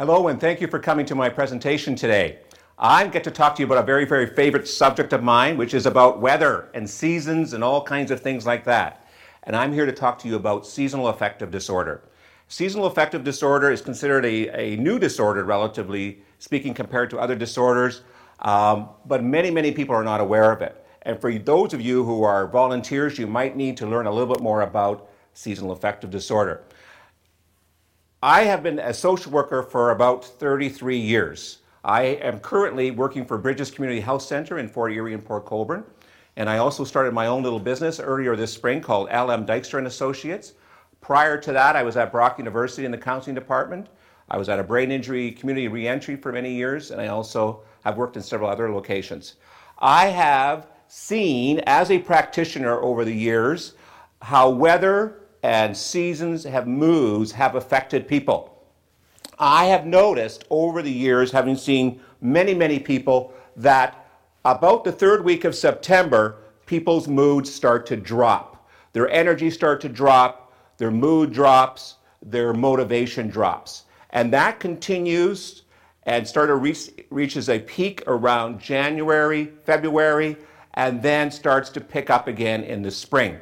Hello, and thank you for coming to my presentation today. I get to talk to you about a very, very favorite subject of mine, which is about weather and seasons and all kinds of things like that. And I'm here to talk to you about seasonal affective disorder. Seasonal affective disorder is considered a, a new disorder, relatively speaking, compared to other disorders, um, but many, many people are not aware of it. And for those of you who are volunteers, you might need to learn a little bit more about seasonal affective disorder. I have been a social worker for about 33 years. I am currently working for Bridges Community Health Center in Fort Erie and Port Colborne. And I also started my own little business earlier this spring called LM Dykstra and Associates. Prior to that, I was at Brock University in the counseling department. I was at a brain injury community reentry for many years, and I also have worked in several other locations. I have seen as a practitioner over the years how weather and seasons have moods have affected people. I have noticed over the years, having seen many, many people, that about the third week of September, people's moods start to drop. Their energy start to drop, their mood drops, their motivation drops. And that continues and of reach, reaches a peak around January, February, and then starts to pick up again in the spring.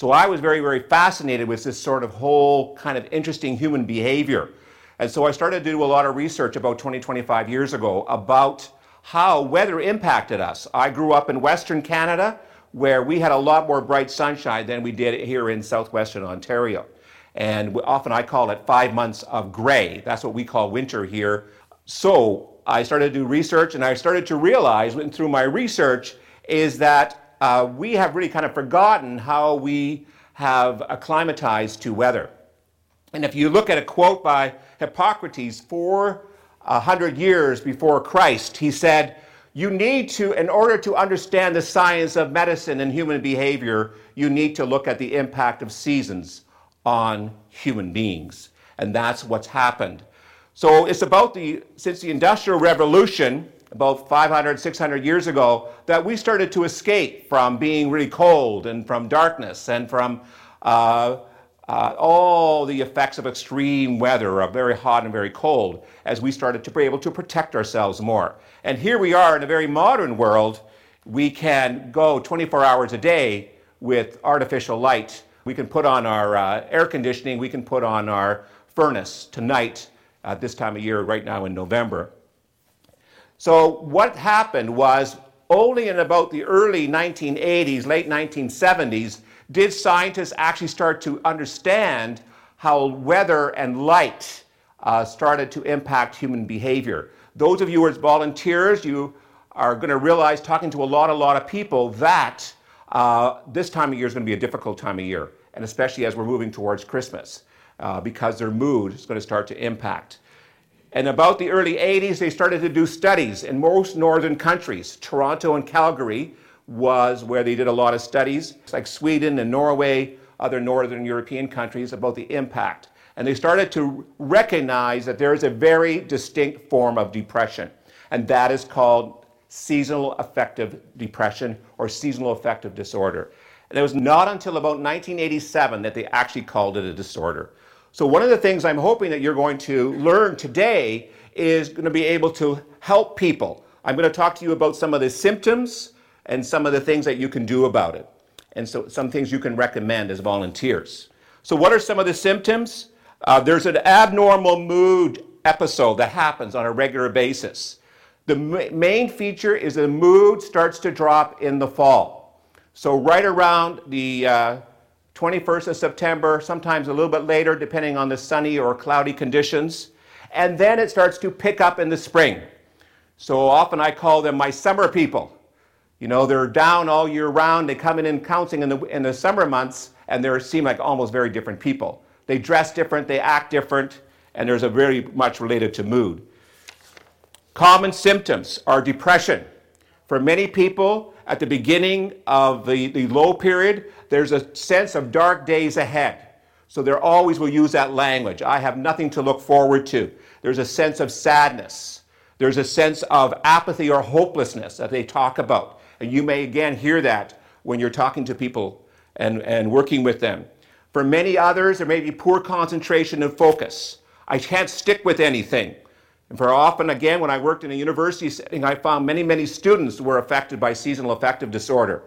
So I was very, very fascinated with this sort of whole kind of interesting human behavior. And so I started to do a lot of research about 20, 25 years ago about how weather impacted us. I grew up in Western Canada where we had a lot more bright sunshine than we did here in southwestern Ontario. And often I call it five months of gray. That's what we call winter here. So I started to do research and I started to realize through my research is that uh, we have really kind of forgotten how we have acclimatized to weather. And if you look at a quote by Hippocrates, 400 years before Christ, he said, You need to, in order to understand the science of medicine and human behavior, you need to look at the impact of seasons on human beings. And that's what's happened. So it's about the, since the Industrial Revolution, about 500, 600 years ago that we started to escape from being really cold and from darkness and from uh, uh, all the effects of extreme weather, of very hot and very cold, as we started to be able to protect ourselves more. And here we are in a very modern world. We can go 24 hours a day with artificial light. We can put on our uh, air conditioning, we can put on our furnace tonight at this time of year, right now in November. So what happened was only in about the early 1980s, late 1970s, did scientists actually start to understand how weather and light uh, started to impact human behavior. Those of you who are volunteers, you are going to realize, talking to a lot, a lot of people, that uh, this time of year is going to be a difficult time of year, and especially as we're moving towards Christmas, uh, because their mood is going to start to impact. And about the early 80s, they started to do studies in most northern countries. Toronto and Calgary was where they did a lot of studies, like Sweden and Norway, other northern European countries, about the impact. And they started to recognize that there is a very distinct form of depression, and that is called seasonal affective depression or seasonal affective disorder. And it was not until about 1987 that they actually called it a disorder. So, one of the things I'm hoping that you're going to learn today is going to be able to help people. I'm going to talk to you about some of the symptoms and some of the things that you can do about it, and so some things you can recommend as volunteers. So, what are some of the symptoms? Uh, there's an abnormal mood episode that happens on a regular basis. The ma- main feature is the mood starts to drop in the fall. So, right around the uh, 21st of September, sometimes a little bit later, depending on the sunny or cloudy conditions. And then it starts to pick up in the spring. So often I call them my summer people. You know, they're down all year round. They come in and counseling in the, in the summer months, and they seem like almost very different people. They dress different, they act different, and there's a very much related to mood. Common symptoms are depression. For many people, at the beginning of the, the low period, there's a sense of dark days ahead. So they always will use that language. I have nothing to look forward to. There's a sense of sadness. There's a sense of apathy or hopelessness that they talk about. And you may again hear that when you're talking to people and, and working with them. For many others, there may be poor concentration and focus. I can't stick with anything. And for often, again, when I worked in a university setting, I found many, many students were affected by seasonal affective disorder.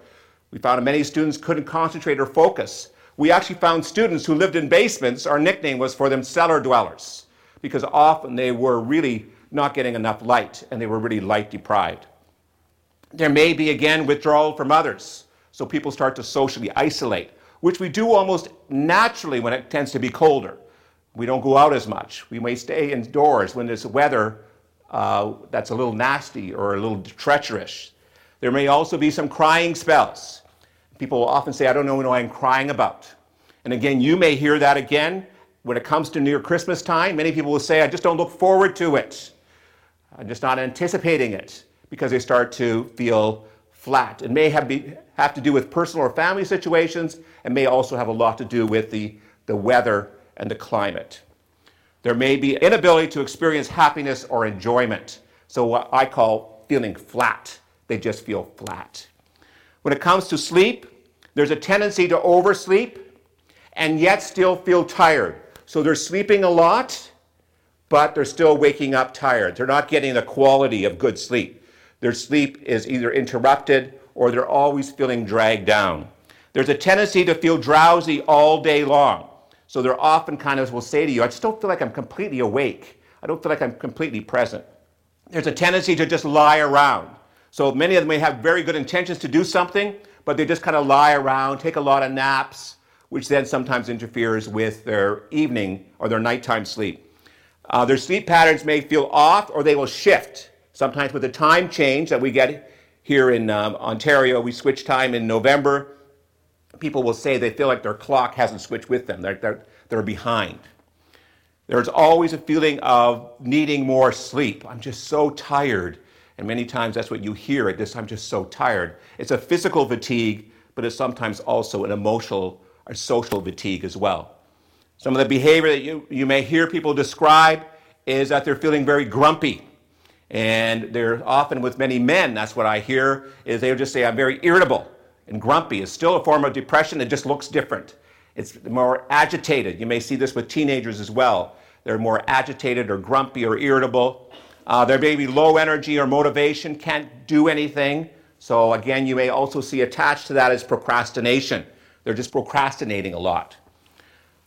We found many students couldn't concentrate or focus. We actually found students who lived in basements, our nickname was for them cellar dwellers, because often they were really not getting enough light and they were really light deprived. There may be, again, withdrawal from others. So people start to socially isolate, which we do almost naturally when it tends to be colder. We don't go out as much. We may stay indoors when there's weather uh, that's a little nasty or a little treacherous. There may also be some crying spells. People will often say, I don't know what I'm crying about. And again, you may hear that again when it comes to near Christmas time. Many people will say, I just don't look forward to it. I'm just not anticipating it because they start to feel flat. It may have, be, have to do with personal or family situations and may also have a lot to do with the, the weather and the climate. There may be inability to experience happiness or enjoyment. So, what I call feeling flat. They just feel flat. When it comes to sleep, there's a tendency to oversleep and yet still feel tired. So, they're sleeping a lot, but they're still waking up tired. They're not getting the quality of good sleep. Their sleep is either interrupted or they're always feeling dragged down. There's a tendency to feel drowsy all day long. So they're often kind of will say to you, I just don't feel like I'm completely awake. I don't feel like I'm completely present. There's a tendency to just lie around. So many of them may have very good intentions to do something, but they just kind of lie around, take a lot of naps, which then sometimes interferes with their evening or their nighttime sleep. Uh, their sleep patterns may feel off or they will shift. Sometimes with the time change that we get here in um, Ontario, we switch time in November people will say they feel like their clock hasn't switched with them, they're, they're, they're behind. There's always a feeling of needing more sleep. I'm just so tired. And many times that's what you hear at this I'm just so tired. It's a physical fatigue, but it's sometimes also an emotional or social fatigue as well. Some of the behavior that you, you may hear people describe is that they're feeling very grumpy. And they're often with many men, that's what I hear, is they'll just say, I'm very irritable and grumpy is still a form of depression. It just looks different. It's more agitated. You may see this with teenagers as well. They're more agitated or grumpy or irritable. Uh, there may be low energy or motivation, can't do anything. So, again, you may also see attached to that is procrastination. They're just procrastinating a lot.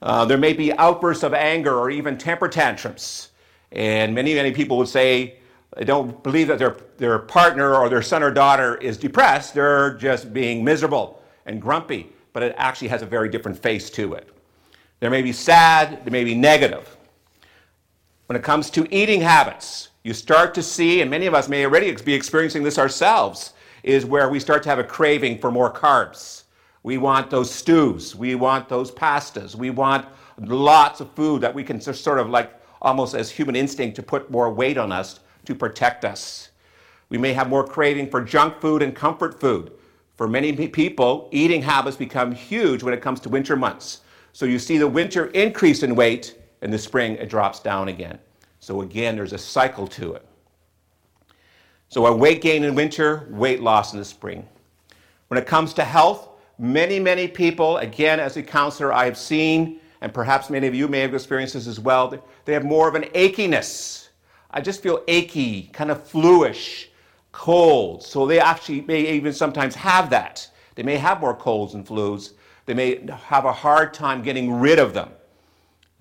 Uh, there may be outbursts of anger or even temper tantrums. And many, many people would say they don't believe that their, their partner or their son or daughter is depressed. They're just being miserable and grumpy, but it actually has a very different face to it. They may be sad, they may be negative. When it comes to eating habits, you start to see, and many of us may already be experiencing this ourselves, is where we start to have a craving for more carbs. We want those stews, we want those pastas, we want lots of food that we can just sort of like almost as human instinct to put more weight on us to protect us. We may have more craving for junk food and comfort food. For many people, eating habits become huge when it comes to winter months. So you see the winter increase in weight, and the spring it drops down again. So again, there's a cycle to it. So a weight gain in winter, weight loss in the spring. When it comes to health, many, many people, again, as a counselor, I have seen, and perhaps many of you may have experienced this as well, they have more of an achiness I just feel achy, kind of fluish, cold. So they actually may even sometimes have that. They may have more colds and flus. They may have a hard time getting rid of them.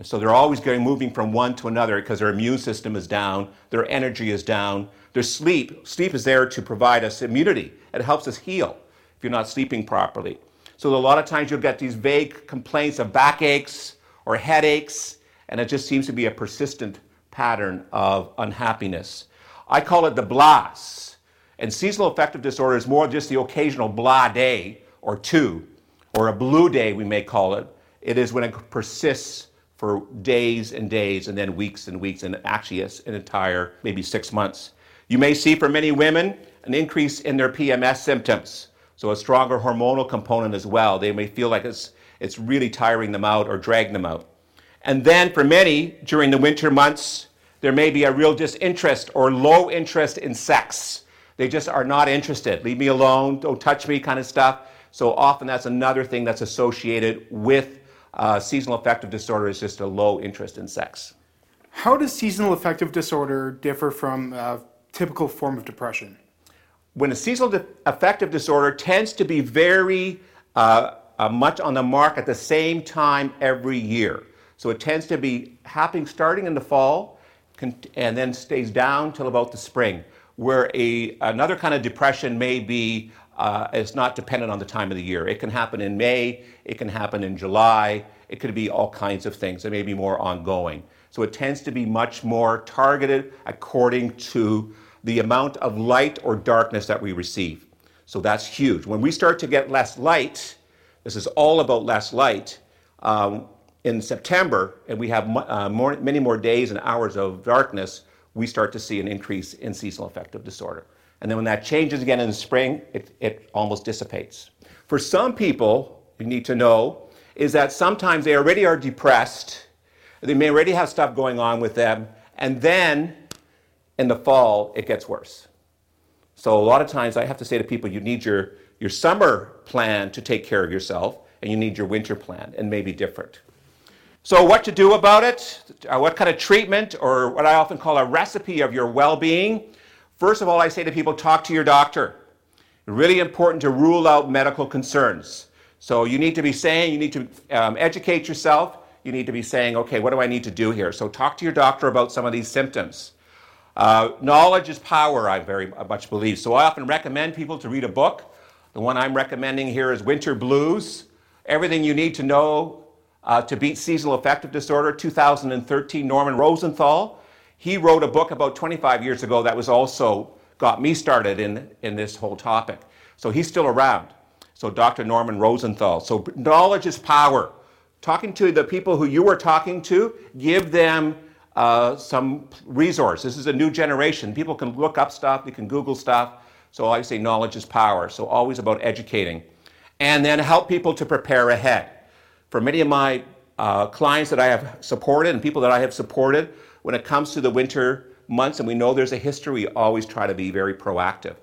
so they're always going moving from one to another because their immune system is down, their energy is down, their sleep. Sleep is there to provide us immunity. It helps us heal if you're not sleeping properly. So a lot of times you'll get these vague complaints of backaches or headaches, and it just seems to be a persistent pattern of unhappiness. I call it the blahs. And seasonal affective disorder is more just the occasional blah day or two, or a blue day, we may call it. It is when it persists for days and days, and then weeks and weeks, and actually an entire maybe six months. You may see for many women an increase in their PMS symptoms, so a stronger hormonal component as well. They may feel like it's, it's really tiring them out or dragging them out. And then for many, during the winter months, there may be a real disinterest or low interest in sex. They just are not interested. Leave me alone, don't touch me, kind of stuff. So often that's another thing that's associated with uh, seasonal affective disorder is just a low interest in sex. How does seasonal affective disorder differ from a typical form of depression? When a seasonal de- affective disorder tends to be very uh, uh, much on the mark at the same time every year. So it tends to be happening starting in the fall and then stays down till about the spring, where a, another kind of depression may be uh, is not dependent on the time of the year. It can happen in May, it can happen in July, it could be all kinds of things. It may be more ongoing. So it tends to be much more targeted according to the amount of light or darkness that we receive. So that's huge. When we start to get less light, this is all about less light. Um, in September, and we have uh, more, many more days and hours of darkness, we start to see an increase in seasonal affective disorder. And then when that changes again in the spring, it, it almost dissipates. For some people, you need to know, is that sometimes they already are depressed, they may already have stuff going on with them, and then in the fall, it gets worse. So a lot of times I have to say to people, you need your, your summer plan to take care of yourself, and you need your winter plan, and maybe different. So, what to do about it? Uh, what kind of treatment, or what I often call a recipe of your well being? First of all, I say to people talk to your doctor. Really important to rule out medical concerns. So you need to be saying, you need to um, educate yourself. You need to be saying, okay, what do I need to do here? So talk to your doctor about some of these symptoms. Uh, knowledge is power, I very much believe. So I often recommend people to read a book. The one I'm recommending here is Winter Blues Everything You Need to Know uh, to Beat Seasonal Affective Disorder, 2013, Norman Rosenthal. He wrote a book about 25 years ago that was also got me started in, in this whole topic. So he's still around. So Dr. Norman Rosenthal. So knowledge is power. Talking to the people who you were talking to, give them uh, some resource. This is a new generation. People can look up stuff, they can Google stuff. So I say knowledge is power. So always about educating. And then help people to prepare ahead. For many of my uh, clients that I have supported and people that I have supported, when it comes to the winter months, and we know there's a history, we always try to be very proactive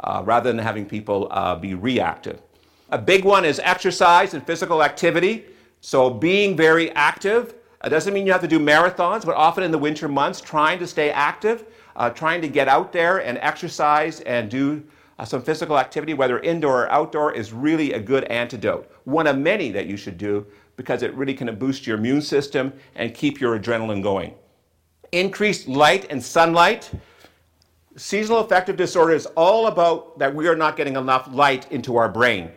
uh, rather than having people uh, be reactive. A big one is exercise and physical activity. So, being very active it doesn't mean you have to do marathons, but often in the winter months, trying to stay active, uh, trying to get out there and exercise and do uh, some physical activity, whether indoor or outdoor, is really a good antidote. One of many that you should do because it really can boost your immune system and keep your adrenaline going increased light and sunlight. Seasonal affective disorder is all about that we are not getting enough light into our brain.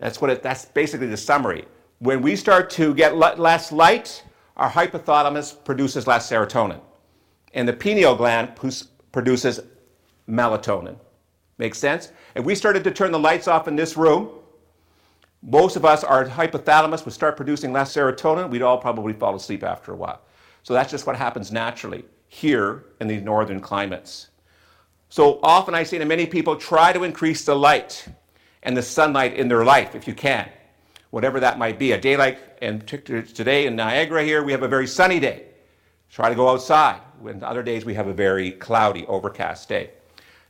That's what it, that's basically the summary. When we start to get less light, our hypothalamus produces less serotonin, and the pineal gland produces melatonin. Makes sense? If we started to turn the lights off in this room, most of us, our hypothalamus would start producing less serotonin. We'd all probably fall asleep after a while. So that's just what happens naturally here in these northern climates. So often I say to many people, try to increase the light and the sunlight in their life if you can, whatever that might be. A day like and today in Niagara here, we have a very sunny day. Try to go outside. When other days we have a very cloudy, overcast day.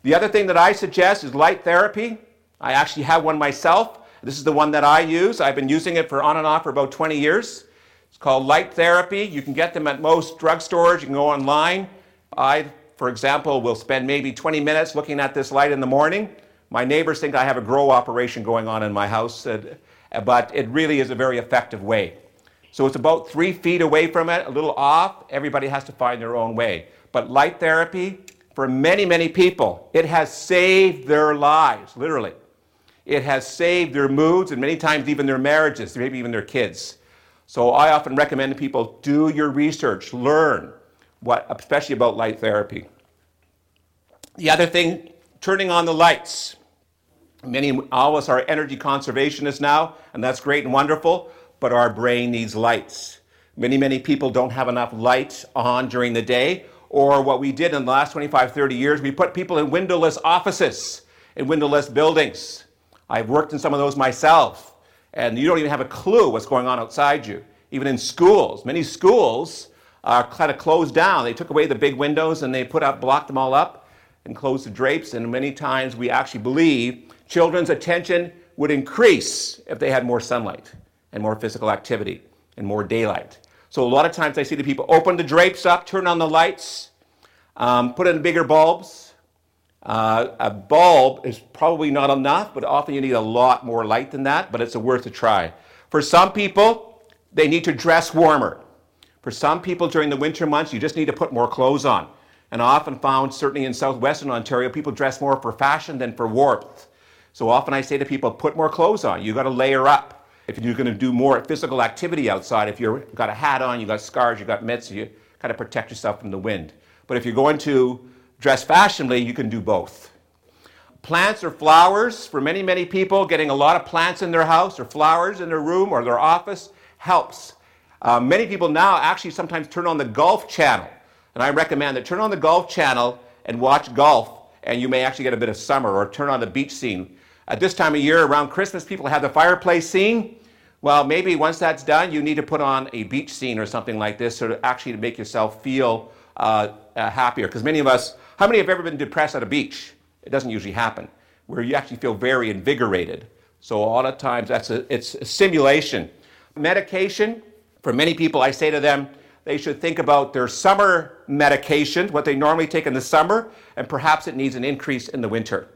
The other thing that I suggest is light therapy. I actually have one myself. This is the one that I use. I've been using it for on and off for about 20 years. It's called light therapy. You can get them at most drugstores. You can go online. I, for example, will spend maybe 20 minutes looking at this light in the morning. My neighbors think I have a grow operation going on in my house, uh, but it really is a very effective way. So it's about three feet away from it, a little off. Everybody has to find their own way. But light therapy, for many, many people, it has saved their lives, literally. It has saved their moods and many times even their marriages, maybe even their kids. So I often recommend to people do your research, learn what, especially about light therapy. The other thing turning on the lights. Many of us are energy conservationists now, and that's great and wonderful, but our brain needs lights. Many, many people don't have enough light on during the day, or what we did in the last 25, 30 years, we put people in windowless offices, in windowless buildings. I've worked in some of those myself, and you don't even have a clue what's going on outside you. Even in schools, many schools are kind of closed down. They took away the big windows and they put up, blocked them all up, and closed the drapes. And many times we actually believe children's attention would increase if they had more sunlight and more physical activity and more daylight. So a lot of times I see the people open the drapes up, turn on the lights, um, put in bigger bulbs. Uh, a bulb is probably not enough, but often you need a lot more light than that, but it's worth a try. For some people, they need to dress warmer. For some people during the winter months, you just need to put more clothes on. And I often found, certainly in southwestern Ontario, people dress more for fashion than for warmth. So often I say to people, put more clothes on. You've got to layer up. If you're going to do more physical activity outside, if you've got a hat on, you've got scars, you've got mitts, you kind of protect yourself from the wind. But if you're going to dress fashionably, you can do both. Plants or flowers, for many, many people, getting a lot of plants in their house or flowers in their room or their office helps. Uh, many people now actually sometimes turn on the golf channel. And I recommend that turn on the golf channel and watch golf, and you may actually get a bit of summer, or turn on the beach scene. At this time of year, around Christmas, people have the fireplace scene. Well, maybe once that's done, you need to put on a beach scene or something like this, sort of actually to make yourself feel uh, uh, happier. Because many of us, how many have ever been depressed at a beach? It doesn't usually happen, where you actually feel very invigorated. So a lot of times, that's a, it's a simulation. Medication, for many people, I say to them, they should think about their summer medication, what they normally take in the summer, and perhaps it needs an increase in the winter.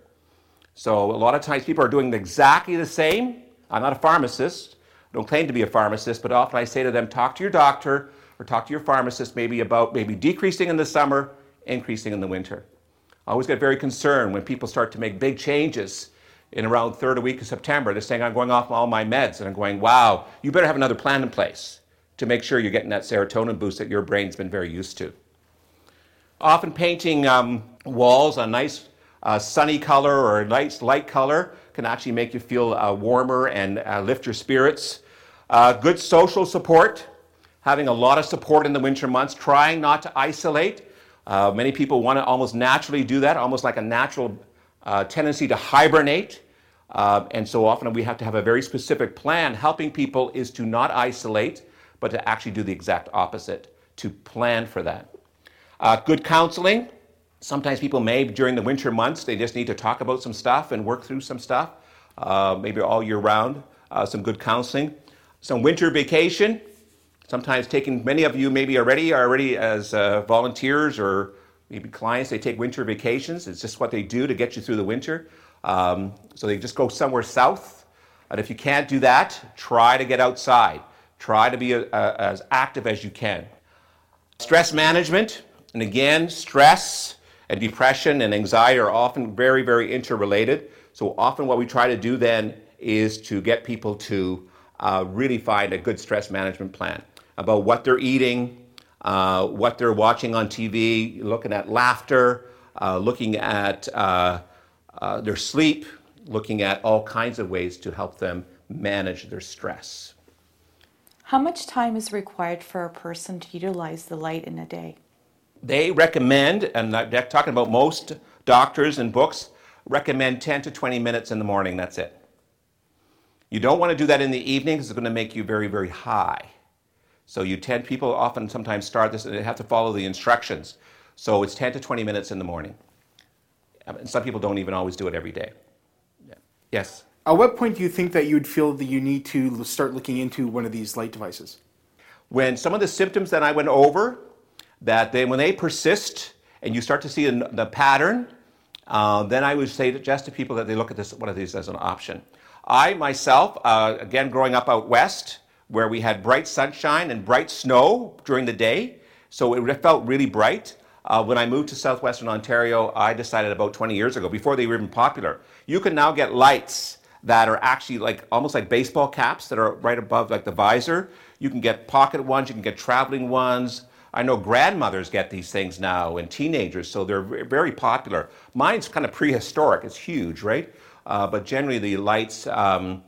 So a lot of times people are doing exactly the same. I'm not a pharmacist. I don't claim to be a pharmacist, but often I say to them, talk to your doctor or talk to your pharmacist maybe about maybe decreasing in the summer, increasing in the winter. I always get very concerned when people start to make big changes in around third week of September. They're saying, I'm going off all my meds. And I'm going, wow, you better have another plan in place to make sure you're getting that serotonin boost that your brain's been very used to. Often painting um, walls a nice uh, sunny color or a nice light color can actually make you feel uh, warmer and uh, lift your spirits. Uh, good social support, having a lot of support in the winter months, trying not to isolate. Uh, many people want to almost naturally do that, almost like a natural uh, tendency to hibernate. and so often we have to have a very specific plan. Helping people is to not isolate, but to actually do the exact opposite, to plan for that. good counseling, Sometimes people may, during the winter months, they just need to talk about some stuff and work through some stuff, uh, maybe all year round, uh, some good counseling. Some winter vacation, sometimes taking, many of you maybe already are already as uh, volunteers or maybe clients, they take winter vacations. It's just what they do to get you through the winter. Um, so they just go somewhere south. And if you can't do that, try to get outside. Try to be a, a, as active as you can. Stress management, and again, stress and depression and anxiety are often very, very interrelated. So often what we try to do then is to get people to uh, really find a good stress management plan about what they're eating, uh, what they're watching on TV, looking at laughter, uh, looking at uh, uh, their sleep, looking at all kinds of ways to help them manage their stress. How much time is required for a person to utilize the light in a day? they recommend, and they're talking about most doctors and books, recommend 10 to 20 minutes in the morning. That's it. You don't want to do that in the evening because it's going to make you very, very high. So you tend, people often sometimes start this and they have to follow the instructions. So it's 10 to 20 minutes in the morning. And some people don't even always do it every day. Yeah. Yes? At what point do you think that you'd feel that you need to start looking into one of these light devices? When some of the symptoms that I went over that they, when they persist and you start to see the, the pattern, uh, then I would say just to people that they look at this one of these as an option. I myself, uh, again, growing up out west, where we had bright sunshine and bright snow during the day, so it felt really bright. Uh, when I moved to southwestern Ontario, I decided about 20 years ago, before they were even popular, you can now get lights that are actually like almost like baseball caps that are right above like the visor. You can get pocket ones, you can get traveling ones, I know grandmothers get these things now and teenagers, so they're very popular. Mine's kind of prehistoric, it's huge, right? Uh, but generally, the lights, um,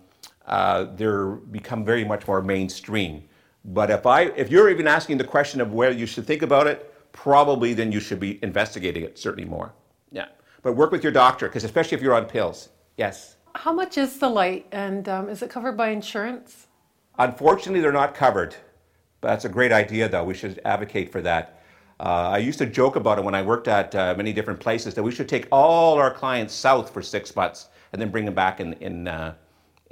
uh, they're become very much more mainstream. But if, I, if you're even asking the question of whether you should think about it, probably then you should be investigating it certainly more. Yeah. But work with your doctor, because especially if you're on pills. Yes. How much is the light, and um, is it covered by insurance? Unfortunately, they're not covered. But that's a great idea, though. We should advocate for that. Uh, I used to joke about it when I worked at uh, many different places that we should take all our clients south for six months and then bring them back in in uh,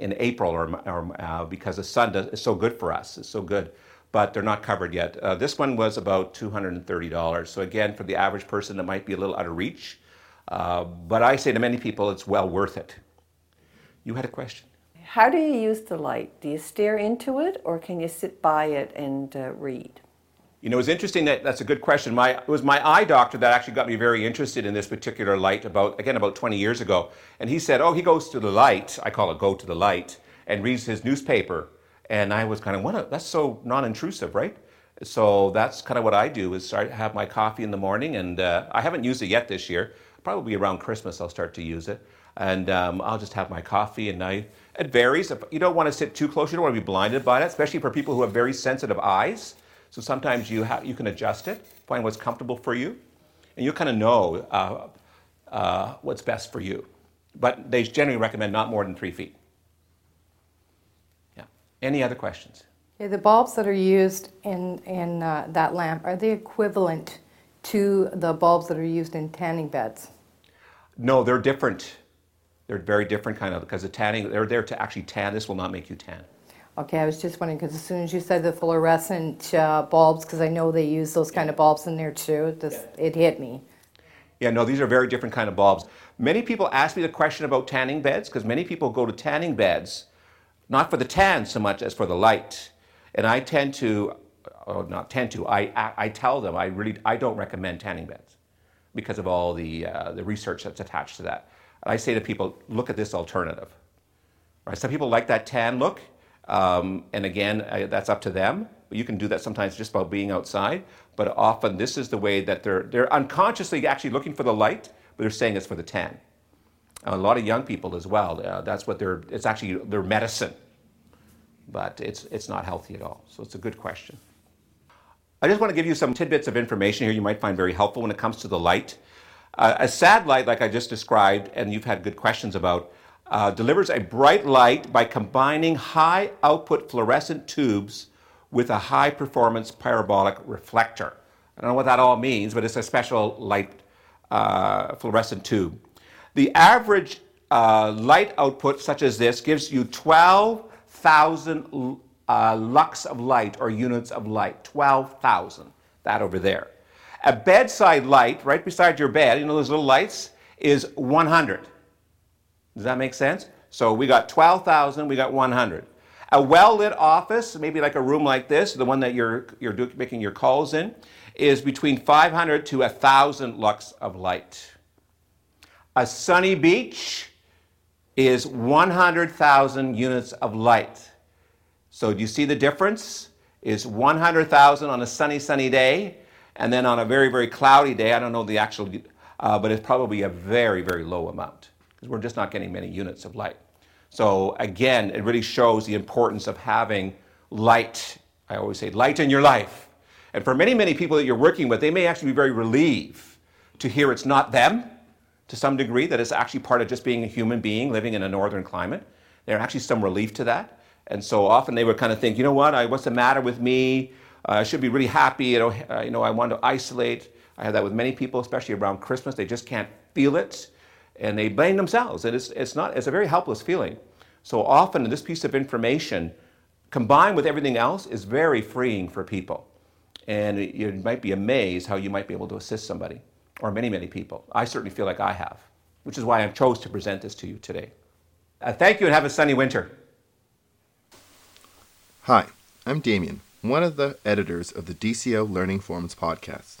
in April or, or uh, because the sun does, is so good for us. It's so good, but they're not covered yet. Uh, this one was about two hundred and thirty dollars. So again, for the average person, it might be a little out of reach. Uh, but I say to many people, it's well worth it. You had a question. How do you use the light? Do you stare into it or can you sit by it and uh, read? You know, it's interesting that that's a good question. My, it was my eye doctor that actually got me very interested in this particular light about, again, about 20 years ago. And he said, oh, he goes to the light, I call it go to the light, and reads his newspaper. And I was kind of, what that's so non-intrusive, right? So that's kind of what I do is start have my coffee in the morning. And uh, I haven't used it yet this year. Probably around Christmas I'll start to use it. And um, I'll just have my coffee and I, it varies. You don't want to sit too close. You don't want to be blinded by it, especially for people who have very sensitive eyes. So sometimes you, ha- you can adjust it, find what's comfortable for you, and you kind of know uh, uh, what's best for you. But they generally recommend not more than three feet. Yeah. Any other questions? Yeah, the bulbs that are used in, in uh, that lamp, are they equivalent to the bulbs that are used in tanning beds? No, they're different. They're very different kind of because the tanning, they're there to actually tan. This will not make you tan. Okay, I was just wondering because as soon as you said the fluorescent uh, bulbs, because I know they use those kind of bulbs in there too, this, it hit me. Yeah, no, these are very different kind of bulbs. Many people ask me the question about tanning beds because many people go to tanning beds not for the tan so much as for the light. And I tend to, oh, not tend to, I, I, I tell them I really I don't recommend tanning beds because of all the, uh, the research that's attached to that. And I say to people, look at this alternative. Right? Some people like that tan look, um, and again, uh, that's up to them. You can do that sometimes just by being outside, but often this is the way that they're, they're unconsciously actually looking for the light, but they're saying it's for the tan. A lot of young people as well, uh, that's what they're, it's actually their medicine, but it's, it's not healthy at all. So it's a good question. I just want to give you some tidbits of information here you might find very helpful when it comes to the light. Uh, a sad light, like I just described, and you've had good questions about, uh, delivers a bright light by combining high output fluorescent tubes with a high performance parabolic reflector. I don't know what that all means, but it's a special light uh, fluorescent tube. The average uh, light output, such as this, gives you 12,000 uh, lux of light or units of light. 12,000, that over there. A bedside light, right beside your bed, you know those little lights, is 100. Does that make sense? So we got 12,000, we got 100. A well-lit office, maybe like a room like this, the one that you're, you're do, making your calls in, is between 500 to 1,000 lux of light. A sunny beach is 100,000 units of light. So do you see the difference? Is 100,000 on a sunny, sunny day, and then on a very, very cloudy day, I don't know the actual, uh, but it's probably a very, very low amount because we're just not getting many units of light. So again, it really shows the importance of having light. I always say light in your life. And for many, many people that you're working with, they may actually be very relieved to hear it's not them to some degree, that it's actually part of just being a human being living in a northern climate. There's actually some relief to that. And so often they would kind of think, you know what, I, what's the matter with me? Uh, I should be really happy. You know, uh, you know, I want to isolate. I have that with many people, especially around Christmas. They just can't feel it and they blame themselves. And it's, it's, not, it's a very helpless feeling. So often, this piece of information, combined with everything else, is very freeing for people. And you might be amazed how you might be able to assist somebody, or many, many people. I certainly feel like I have, which is why I chose to present this to you today. Uh, thank you and have a sunny winter. Hi, I'm Damien, one of the editors of the DCO Learning Forums podcast.